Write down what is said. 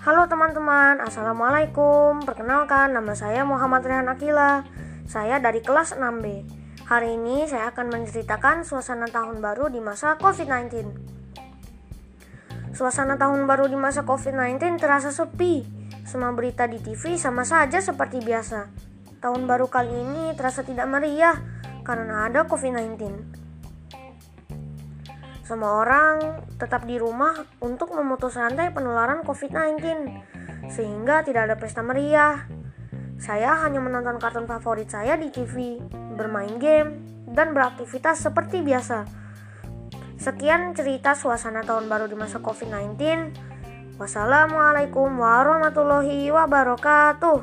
teman-teman, Assalamualaikum. Perkenalkan, nama saya Muhammad Rehan Akila. Saya dari kelas 6B Hari ini saya akan menceritakan suasana tahun baru di masa COVID-19 Suasana tahun baru di masa COVID-19 terasa sepi. Semua berita di TV sama saja seperti biasa. Tahun baru kali ini terasa tidak meriah karena ada COVID-19 semua orang tetap di rumah untuk memutus rantai penularan COVID-19, sehingga tidak ada pesta meriah. Saya hanya menonton kartun favorit saya di TV, bermain game, dan beraktivitas seperti biasa. Sekian cerita suasana tahun baru di masa COVID-19. Wassalamualaikum warahmatullahi wabarakatuh.